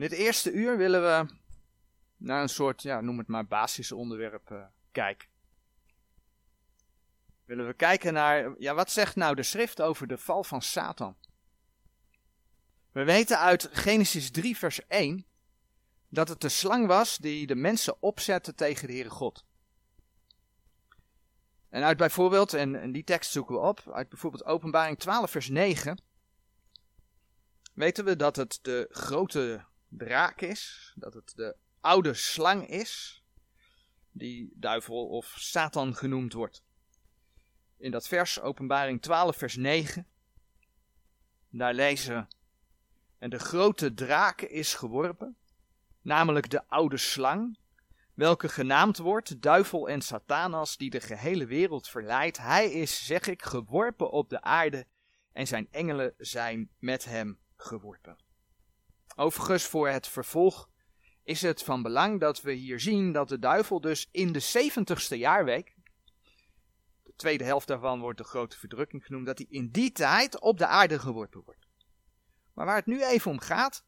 In dit eerste uur willen we naar een soort, ja, noem het maar basisonderwerp uh, kijken. Willen we kijken naar, ja, wat zegt nou de schrift over de val van Satan? We weten uit Genesis 3, vers 1 dat het de slang was die de mensen opzette tegen de Heere God. En uit bijvoorbeeld, en, en die tekst zoeken we op, uit bijvoorbeeld Openbaring 12, vers 9, weten we dat het de grote draak is, dat het de oude slang is, die duivel of Satan genoemd wordt. In dat vers, Openbaring 12, vers 9, daar lezen we, en de grote draak is geworpen, namelijk de oude slang, welke genaamd wordt duivel en Satanas, die de gehele wereld verleidt. Hij is, zeg ik, geworpen op de aarde en zijn engelen zijn met hem geworpen. Overigens, voor het vervolg is het van belang dat we hier zien dat de duivel dus in de 70ste jaarweek, de tweede helft daarvan wordt de grote verdrukking genoemd, dat hij in die tijd op de aarde geworpen wordt. Maar waar het nu even om gaat,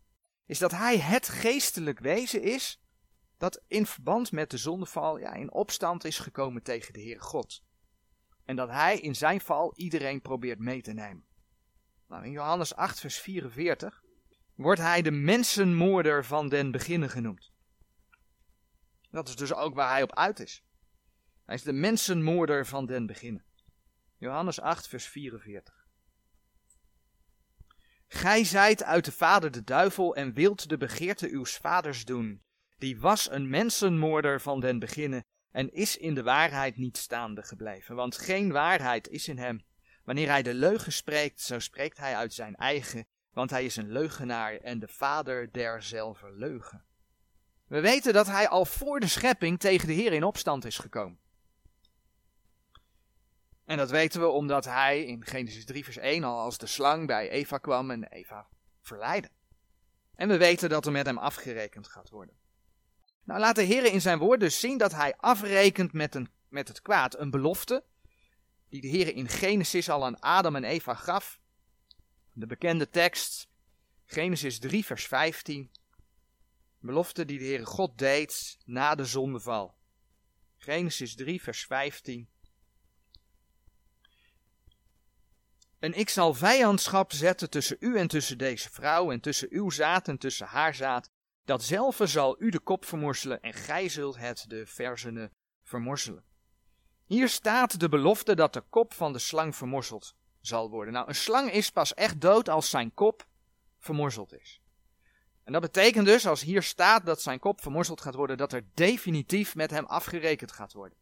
is dat hij het geestelijk wezen is dat in verband met de zondeval ja, in opstand is gekomen tegen de Heere God. En dat hij in zijn val iedereen probeert mee te nemen. Nou, in Johannes 8, vers 44 wordt hij de mensenmoorder van den beginnen genoemd. Dat is dus ook waar hij op uit is. Hij is de mensenmoorder van den beginnen. Johannes 8, vers 44. Gij zijt uit de vader de duivel en wilt de begeerte uws vaders doen. Die was een mensenmoorder van den beginnen en is in de waarheid niet staande gebleven, want geen waarheid is in hem. Wanneer hij de leugen spreekt, zo spreekt hij uit zijn eigen, want hij is een leugenaar en de vader derzelfde leugen. We weten dat hij al voor de schepping tegen de Heer in opstand is gekomen. En dat weten we omdat hij in Genesis 3 vers 1 al als de slang bij Eva kwam en Eva verleidde. En we weten dat er met hem afgerekend gaat worden. Nou laat de Heer in zijn woord dus zien dat hij afrekent met, een, met het kwaad. Een belofte die de Heer in Genesis al aan Adam en Eva gaf. De bekende tekst, Genesis 3 vers 15. Belofte die de Heere God deed na de zondeval. Genesis 3 vers 15. En ik zal vijandschap zetten tussen u en tussen deze vrouw, en tussen uw zaad en tussen haar zaad. Datzelfde zal u de kop vermorselen, en gij zult het de verzenen vermorselen. Hier staat de belofte dat de kop van de slang vermorseld zal worden. Nou, een slang is pas echt dood als zijn kop vermorzeld is. En dat betekent dus, als hier staat dat zijn kop vermorzeld gaat worden, dat er definitief met hem afgerekend gaat worden.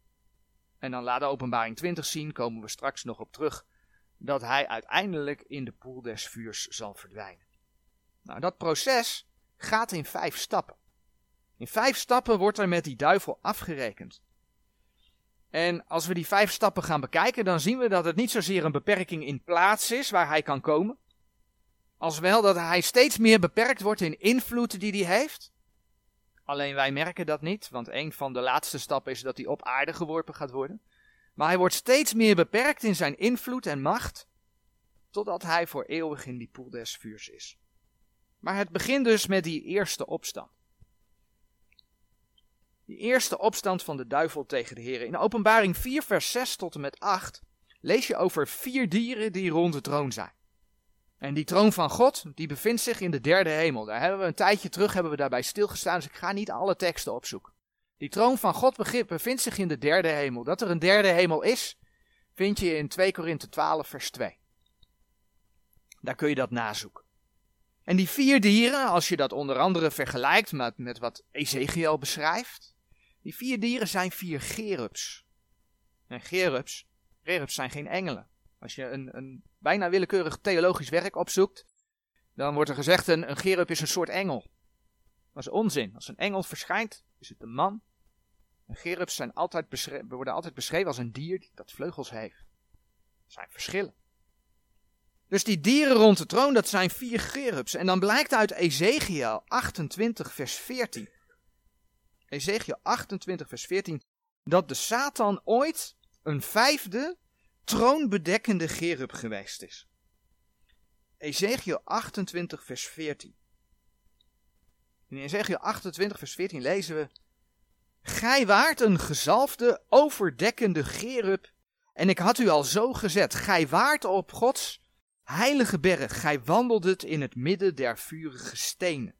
En dan laat de openbaring 20 zien, komen we straks nog op terug, dat hij uiteindelijk in de poel des vuurs zal verdwijnen. Nou, dat proces gaat in vijf stappen. In vijf stappen wordt er met die duivel afgerekend. En als we die vijf stappen gaan bekijken, dan zien we dat het niet zozeer een beperking in plaats is waar hij kan komen, als wel dat hij steeds meer beperkt wordt in invloed die hij heeft. Alleen wij merken dat niet, want een van de laatste stappen is dat hij op aarde geworpen gaat worden. Maar hij wordt steeds meer beperkt in zijn invloed en macht, totdat hij voor eeuwig in die poel des vuurs is. Maar het begint dus met die eerste opstand. Die eerste opstand van de duivel tegen de Heer. In Openbaring 4, vers 6 tot en met 8 lees je over vier dieren die rond de troon zijn. En die troon van God, die bevindt zich in de derde hemel. Daar hebben we een tijdje terug hebben we daarbij stilgestaan, dus ik ga niet alle teksten opzoeken. Die troon van God bevindt zich in de derde hemel. Dat er een derde hemel is, vind je in 2 Korinthe 12, vers 2. Daar kun je dat nazoeken. En die vier dieren, als je dat onder andere vergelijkt met, met wat Ezekiel beschrijft, die vier dieren zijn vier gerubs. En gerubs, gerubs zijn geen engelen. Als je een, een bijna willekeurig theologisch werk opzoekt, dan wordt er gezegd een, een gerub is een soort engel. Dat is onzin. Als een engel verschijnt, is het een man. En gerubs zijn altijd worden altijd beschreven als een dier dat vleugels heeft. Er zijn verschillen. Dus die dieren rond de troon, dat zijn vier gerubs. En dan blijkt uit Ezekiel 28, vers 14. Ezekiel 28, vers 14. Dat de Satan ooit een vijfde troonbedekkende gerub geweest is. Ezekiel 28, vers 14. In Ezekiel 28, vers 14 lezen we: Gij waart een gezalfde, overdekkende gerub, en ik had u al zo gezet. Gij waart op Gods heilige berg, gij wandeldet in het midden der vurige stenen.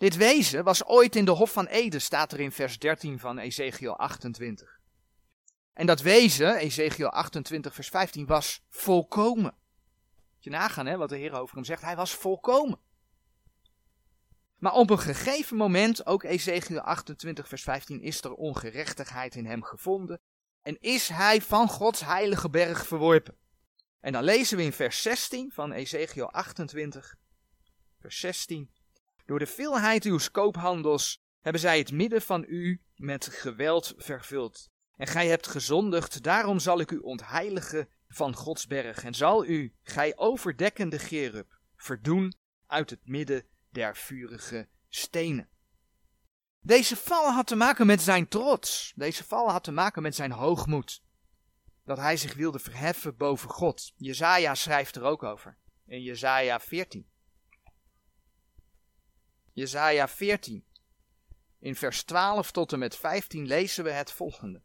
Dit wezen was ooit in de Hof van Eden, staat er in vers 13 van Ezekiel 28. En dat wezen, Ezekiel 28, vers 15, was volkomen. Moet je nagaan hè, wat de Heer over hem zegt. Hij was volkomen. Maar op een gegeven moment, ook Ezekiel 28, vers 15, is er ongerechtigheid in hem gevonden. En is hij van Gods heilige berg verworpen. En dan lezen we in vers 16 van Ezekiel 28, vers 16. Door de veelheid uw koophandels hebben zij het midden van u met geweld vervuld. En gij hebt gezondigd, daarom zal ik u ontheiligen van Gods berg, en zal u, gij overdekkende gerub, verdoen uit het midden der vurige stenen. Deze val had te maken met zijn trots. Deze val had te maken met zijn hoogmoed. Dat hij zich wilde verheffen boven God. Jezaja schrijft er ook over. In Jezaja 14. Jezaja 14. In vers 12 tot en met 15 lezen we het volgende.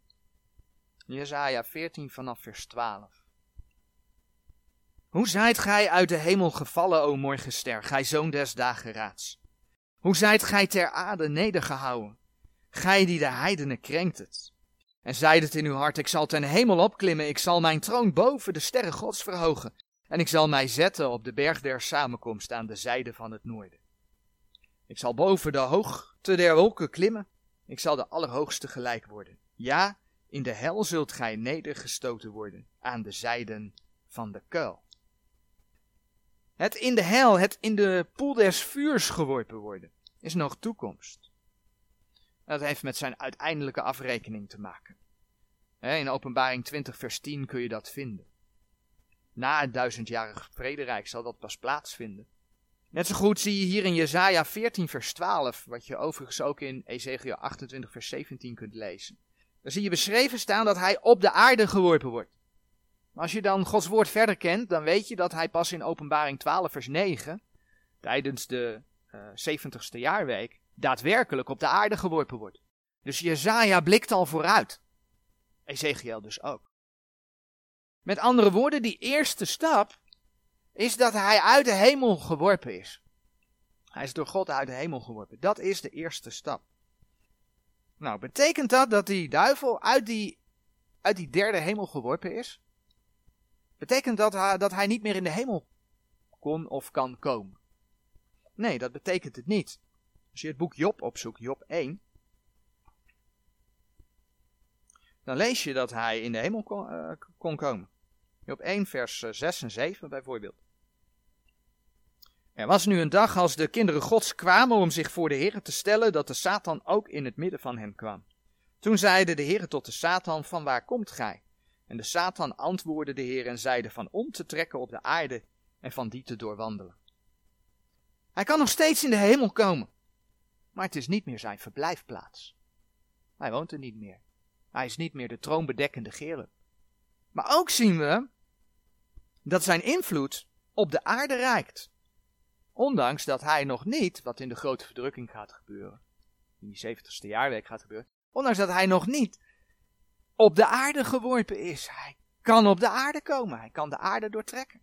Jezaja 14 vanaf vers 12. Hoe zijt gij uit de hemel gevallen, o morgenster, gij zoon des dageraads? Hoe zijt gij ter aarde nedergehouden? Gij die de heidenen krenkt het. En zeid het in uw hart, ik zal ten hemel opklimmen, ik zal mijn troon boven de sterren gods verhogen. En ik zal mij zetten op de berg der samenkomst aan de zijde van het noorden. Ik zal boven de hoogte der wolken klimmen, ik zal de allerhoogste gelijk worden. Ja, in de hel zult gij nedergestoten worden, aan de zijden van de kuil. Het in de hel, het in de poel des vuurs geworpen worden, is nog toekomst. Dat heeft met zijn uiteindelijke afrekening te maken. In openbaring 20 vers 10 kun je dat vinden. Na het duizendjarig vrederijk zal dat pas plaatsvinden. Net zo goed zie je hier in Jezaja 14 vers 12, wat je overigens ook in Ezekiel 28 vers 17 kunt lezen. Dan zie je beschreven staan dat hij op de aarde geworpen wordt. Maar als je dan Gods woord verder kent, dan weet je dat hij pas in openbaring 12 vers 9, tijdens de uh, eh, 70ste jaarweek, daadwerkelijk op de aarde geworpen wordt. Dus Jezaja blikt al vooruit. Ezekiel dus ook. Met andere woorden, die eerste stap is dat hij uit de hemel geworpen is. Hij is door God uit de hemel geworpen. Dat is de eerste stap. Nou, betekent dat dat die duivel uit die, uit die derde hemel geworpen is? Betekent dat dat hij niet meer in de hemel kon of kan komen? Nee, dat betekent het niet. Als je het boek Job opzoekt, Job 1, dan lees je dat hij in de hemel kon, uh, kon komen. Job 1, vers 6 eh, en 7 bijvoorbeeld. Er was nu een dag als de kinderen Gods kwamen om zich voor de Heer te stellen, dat de Satan ook in het midden van hen kwam. Toen zeide de Heer tot de Satan: Van waar komt gij? En de Satan antwoordde de Heer en zeide: Van om te trekken op de aarde en van die te doorwandelen. Hij kan nog steeds in de hemel komen, maar het is niet meer zijn verblijfplaats. Hij woont er niet meer. Hij is niet meer de troonbedekkende gerub. Maar ook zien we dat zijn invloed op de aarde reikt. Ondanks dat hij nog niet, wat in de grote verdrukking gaat gebeuren, in die 70ste jaarweek gaat gebeuren, ondanks dat hij nog niet op de aarde geworpen is. Hij kan op de aarde komen, hij kan de aarde doortrekken.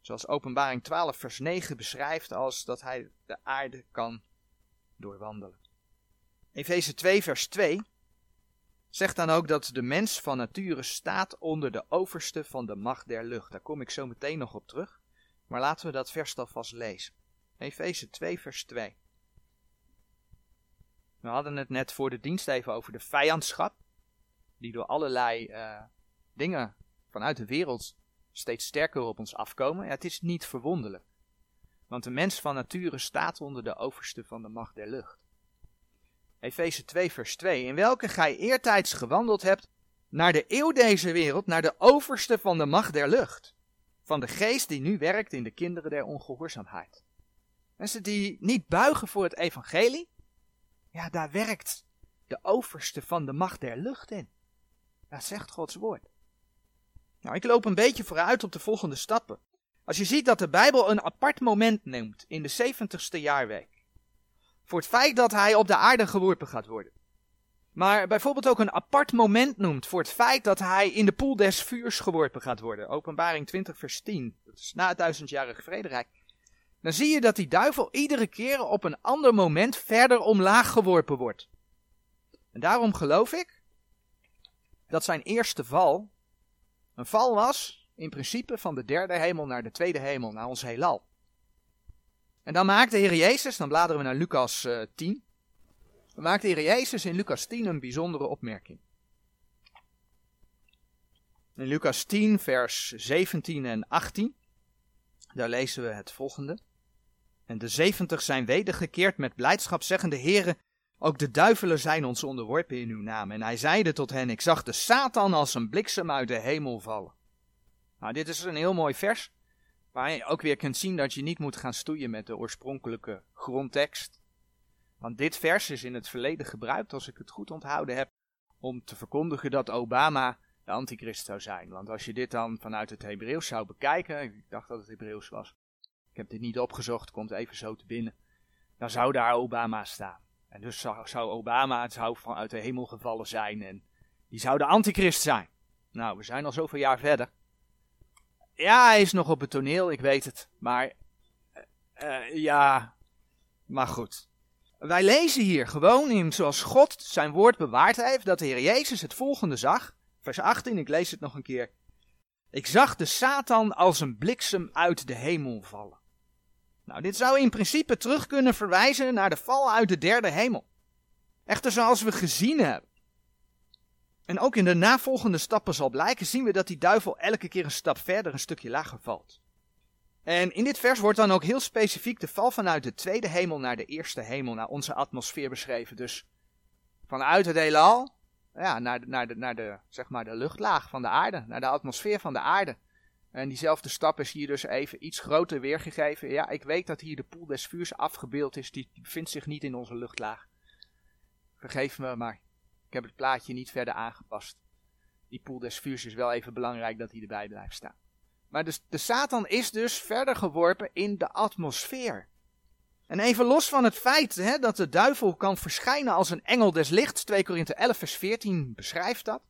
Zoals Openbaring 12 vers 9 beschrijft als dat hij de aarde kan doorwandelen. Efeze 2 vers 2 zegt dan ook dat de mens van nature staat onder de overste van de macht der lucht. Daar kom ik zo meteen nog op terug. Maar laten we dat vers alvast lezen. Efeze 2, vers 2. We hadden het net voor de dienst even over de vijandschap, die door allerlei uh, dingen vanuit de wereld steeds sterker op ons afkomen. Ja, het is niet verwonderlijk, want de mens van nature staat onder de overste van de macht der lucht. Efeze 2, vers 2. In welke gij eertijds gewandeld hebt naar de eeuw deze wereld, naar de overste van de macht der lucht van de geest die nu werkt in de kinderen der ongehoorzaamheid. Mensen die niet buigen voor het evangelie, ja, daar werkt de overste van de macht der lucht in. Dat zegt Gods woord. Nou, ik loop een beetje vooruit op de volgende stappen. Als je ziet dat de Bijbel een apart moment neemt in de 70ste jaarweek. voor het feit dat hij op de aarde geworpen gaat worden. Maar bijvoorbeeld ook een apart moment noemt voor het feit dat hij in de poel des vuurs geworpen gaat worden. Openbaring 20 vers 10. Dat is na het duizendjarige vrederijk. Dan zie je dat die duivel iedere keer op een ander moment verder omlaag geworpen wordt. En daarom geloof ik dat zijn eerste val een val was, in principe, van de derde hemel naar de tweede hemel, naar ons heelal. En dan maakt de Heer Jezus, dan bladeren we naar Lucas uh, 10, dan maakt de Heer Jezus in Lucas 10 een bijzondere opmerking. In Lucas 10, vers 17 en 18, daar lezen we het volgende. En de zeventig zijn wedergekeerd met blijdschap, zeggende, Heere, ook de duivelen zijn ons onderworpen in uw naam. En hij zeide tot hen, ik zag de Satan als een bliksem uit de hemel vallen. Nou, dit is een heel mooi vers, waar je ook weer kunt zien dat je niet moet gaan stoeien met de oorspronkelijke grondtekst. Want dit vers is in het verleden gebruikt, als ik het goed onthouden heb, om te verkondigen dat Obama de antichrist zou zijn. Want als je dit dan vanuit het Hebreeuws zou bekijken, ik dacht dat het Hebreeuws was, ik heb dit niet opgezocht, komt even zo te binnen, dan zou daar Obama staan. En dus zou, Obama, het zou vanuit de hemel gevallen zijn en die zou de antichrist zijn. Nou, we zijn al zoveel jaar verder. Ja, hij is nog op het toneel, ik weet het. Maar, uh, ja, maar goed. Wij lezen hier gewoon in zoals God zijn woord bewaard heeft, dat de Heer Jezus het volgende zag. Vers 18, ik lees het nog een keer. Ik zag de Satan als een bliksem uit de hemel vallen. Nou, dit zou in principe terug kunnen verwijzen naar de val uit de derde hemel. Echter, zoals we gezien hebben. En ook in de navolgende stappen zal blijken, zien we dat die duivel elke keer een stap verder, een stukje lager valt. En in dit vers wordt dan ook heel specifiek de val vanuit de tweede hemel naar de eerste hemel, naar onze atmosfeer beschreven. Dus vanuit het heelal ja, naar, de, naar, de, naar de, zeg maar de luchtlaag van de aarde, naar de atmosfeer van de aarde. En diezelfde stap is hier dus even iets groter weergegeven. Ja, ik weet dat hier de poel des vuurs afgebeeld is. Die, bevindt zich niet in onze luchtlaag. Vergeef me, maar ik heb het plaatje niet verder aangepast. Die poel des vuurs is wel even belangrijk dat hij erbij blijft staan. Maar de, de Satan is dus verder geworpen in de atmosfeer. En even los van het feit hè, dat de duivel kan verschijnen als een engel des lichts, 2 Korinthe 11 vers 14 beschrijft dat.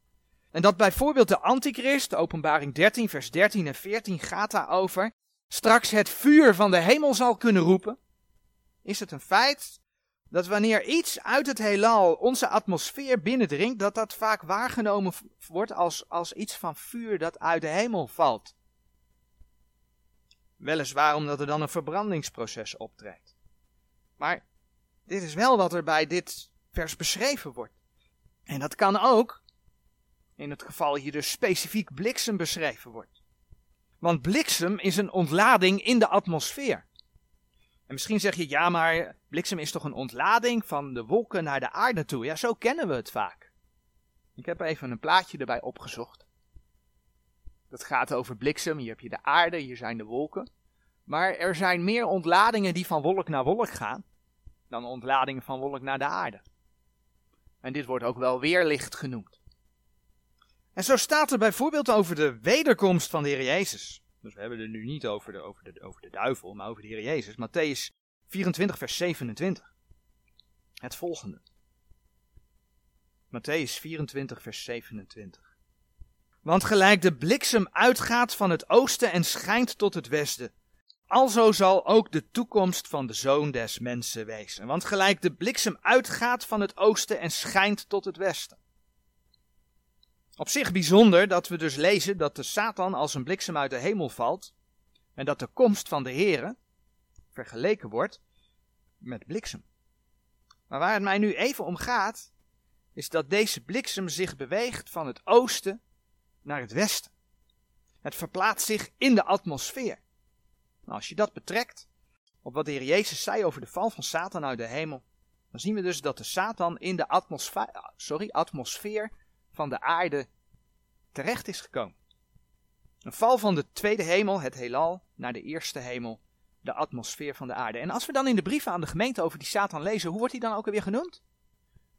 En dat bijvoorbeeld de antichrist, openbaring 13 vers 13 en 14 gaat daarover, straks het vuur van de hemel zal kunnen roepen. Is het een feit dat wanneer iets uit het heelal onze atmosfeer binnendringt, dat dat vaak waargenomen wordt als, als iets van vuur dat uit de hemel valt. Weliswaar omdat er dan een verbrandingsproces optreedt. Maar dit is wel wat er bij dit vers beschreven wordt. En dat kan ook in het geval hier dus specifiek bliksem beschreven wordt. Want bliksem is een ontlading in de atmosfeer. En misschien zeg je, ja, maar bliksem is toch een ontlading van de wolken naar de aarde toe. Ja, zo kennen we het vaak. Ik heb even een plaatje erbij opgezocht. Dat gaat over bliksem. Hier heb je de aarde, hier zijn de wolken. Maar er zijn meer ontladingen die van wolk naar wolk gaan, dan ontladingen van wolk naar de aarde. En dit wordt ook wel weerlicht genoemd. En zo staat er bijvoorbeeld over de wederkomst van de Heer Jezus. Dus we hebben het nu niet over de, over, de, over de duivel, maar over de Heer Jezus. Matthäus 24, vers 27. Het volgende. Matthäus 24, vers 27. Want gelijk de bliksem uitgaat van het oosten en schijnt tot het westen, alzo zal ook de toekomst van de zoon des mensen wezen. Want gelijk de bliksem uitgaat van het oosten en schijnt tot het westen. Op zich bijzonder dat we dus lezen dat de Satan als een bliksem uit de hemel valt en dat de komst van de Here vergeleken wordt met bliksem. Maar waar het mij nu even om gaat, is dat deze bliksem zich beweegt van het oosten naar het westen. Het verplaatst zich in de atmosfeer. Nou, als je dat betrekt op wat de Heer Jezus zei over de val van Satan uit de hemel, dan zien we dus dat de Satan in de atmosfeer, sorry, atmosfeer van de aarde terecht is gekomen. Een val van de tweede hemel, het heelal, naar de eerste hemel, de atmosfeer van de aarde. En als we dan in de brieven aan de gemeente over die Satan lezen, hoe wordt hij dan ook alweer genoemd?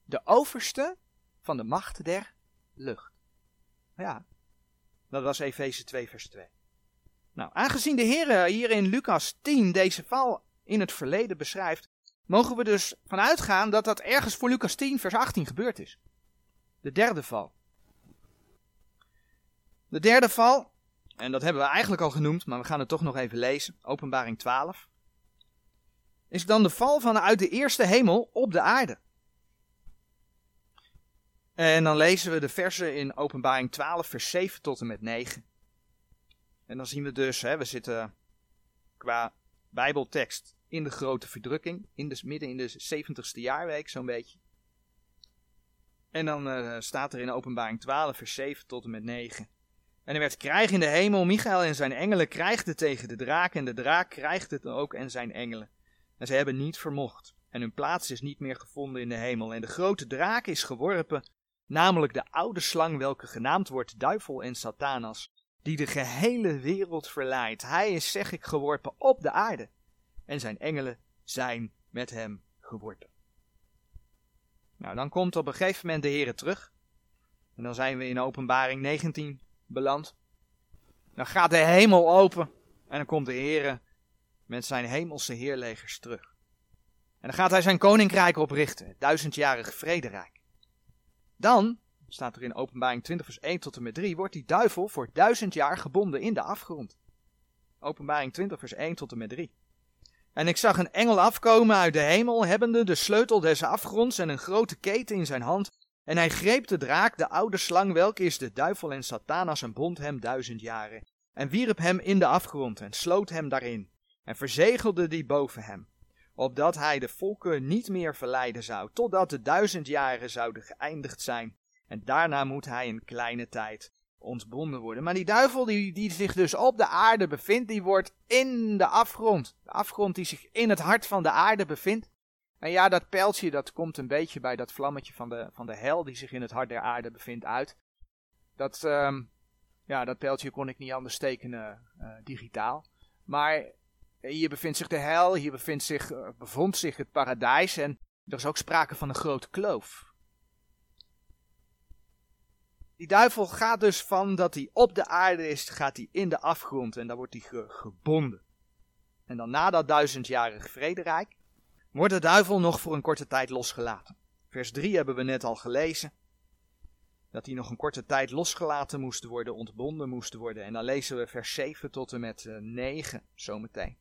De overste van de macht der lucht. Ja, dat was Efeze 2 vers 2. Nou, aangezien de Heer hier in Lucas 10 deze val in het verleden beschrijft, mogen we dus vanuit gaan dat dat ergens voor Lucas 10, vers 18 gebeurd is. De derde val. De derde val, en dat hebben we eigenlijk al genoemd, maar we gaan het toch nog even lezen. Openbaring 12. Is dan de val vanuit de eerste hemel op de aarde. En dan lezen we de versen in Openbaring 12, vers 7 tot en met 9. En dan zien we dus, hè, we zitten qua Bijbeltekst in de grote verdrukking, in de, midden in de 70ste jaarweek zo'n beetje. En dan uh, staat er in Openbaring 12, vers 7 tot en met 9. En er werd krijg in de hemel, Michael en zijn engelen krijgden tegen de draak, en de draak krijgde ook en zijn engelen. En ze hebben niet vermocht, en hun plaats is niet meer gevonden in de hemel. En de grote draak is geworpen, namelijk de oude slang, welke genaamd wordt duivel en satanas, die de gehele wereld verleidt. Hij is, zeg ik, geworpen op de aarde, en zijn engelen zijn met hem geworpen. Nou, dan komt op een gegeven moment de Heer terug. En dan zijn we in openbaring 19 beland. Dan gaat de hemel open en dan komt de Heer met zijn hemelse heerlegers terug. En dan gaat hij zijn koninkrijk oprichten, het duizendjarig vrederijk. Dan, staat er in openbaring 20 vers 1 tot en met 3, wordt die duivel voor duizend jaar gebonden in de afgrond. Openbaring 20 vers 1 tot en met 3. En ik zag een engel afkomen uit de hemel, hebbende de sleutel des afgronds en een grote keten in zijn hand. En hij greep de draak, de oude slang, welke is de duivel en Satanas, en bond hem duizend jaren. En wierp hem in de afgrond en sloot hem daarin. En verzegelde die boven hem, opdat hij de volken niet meer verleiden zou, totdat de duizend jaren zouden geëindigd zijn. En daarna moet hij een kleine tijd ontbonden worden. Maar die duivel die, zich dus op de aarde bevindt, die wordt in de afgrond. De afgrond die zich in het hart van de aarde bevindt. En ja, dat pijltje dat komt een beetje bij dat vlammetje van de, van de hel die zich in het hart der aarde bevindt uit. Dat, um, ja, dat pijltje kon ik niet anders tekenen uh, digitaal. Maar hier bevindt zich de hel, hier bevindt zich, uh, bevond zich het paradijs en er is ook sprake van een grote kloof. Die duivel gaat dus van dat hij op de aarde is, gaat hij in de afgrond en daar wordt hij gebonden. En dan na dat duizendjarig vrederijk wordt de duivel nog voor een korte tijd losgelaten. Vers 3 hebben we net al gelezen. Dat hij nog een korte tijd losgelaten moest worden, ontbonden moest worden. En dan lezen we vers 7 tot en met 9 eh, zometeen.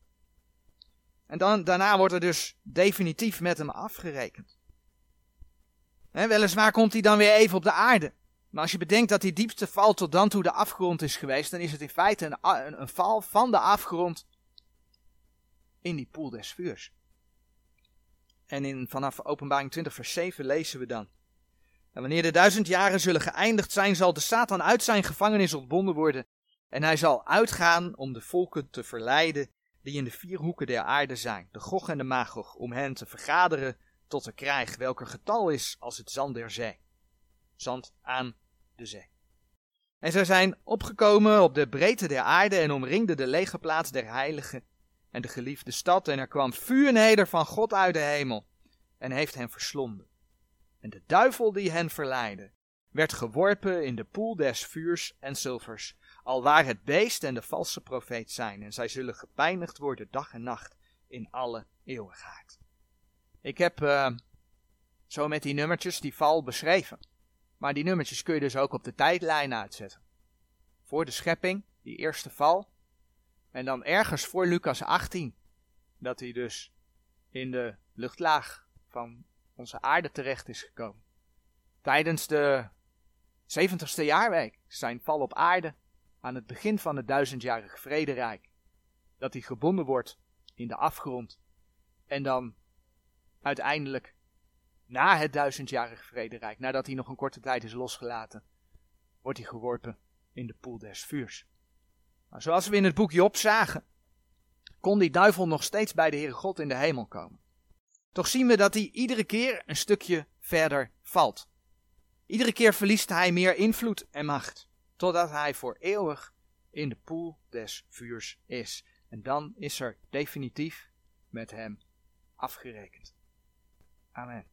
En dan, daarna wordt er dus definitief met hem afgerekend. En weliswaar komt hij dan weer even op de aarde. Maar als je bedenkt dat die diepste val tot dan toe de afgrond is geweest, dan is het in feite een, een, een val van de afgrond in die poel des vuurs. En in, vanaf openbaring 20 vers 7 lezen we dan. En wanneer de duizend jaren zullen geëindigd zijn, zal de Satan uit zijn gevangenis ontbonden worden. En hij zal uitgaan om de volken te verleiden die in de vier hoeken der aarde zijn, de Gog en de Magog, om hen te vergaderen tot de krijg, welker getal is als het zand der zee. Zand aan de zee. En zij zijn opgekomen op de breedte der aarde en omringden de legerplaats der heiligen en de geliefde stad. En er kwam vuur neder van God uit de hemel en heeft hen verslonden. En de duivel die hen verleidde, werd geworpen in de poel des vuurs en zilvers, alwaar het beest en de valse profeet zijn. En zij zullen gepijnigd worden dag en nacht in alle eeuwigheid. Ik heb uh, zo met die nummertjes die val beschreven. Maar die nummertjes kun je dus ook op de tijdlijn uitzetten. Voor de schepping, die eerste val. En dan ergens voor Lucas 18, dat hij dus in de luchtlaag van onze aarde terecht is gekomen. Tijdens de 70ste jaarweek, zijn val op aarde, aan het begin van het duizendjarige vrederijk. Dat hij gebonden wordt in de afgrond. En dan uiteindelijk na het duizendjarige vrederijk, nadat hij nog een korte tijd is losgelaten, wordt hij geworpen in de poel des vuurs. Maar zoals we in het boek Job zagen, kon die duivel nog steeds bij de Heere God in de hemel komen. Toch zien we dat hij iedere keer een stukje verder valt. Iedere keer verliest hij meer invloed en macht, totdat hij voor eeuwig in de poel des vuurs is. En dan is er definitief met hem afgerekend. Amen.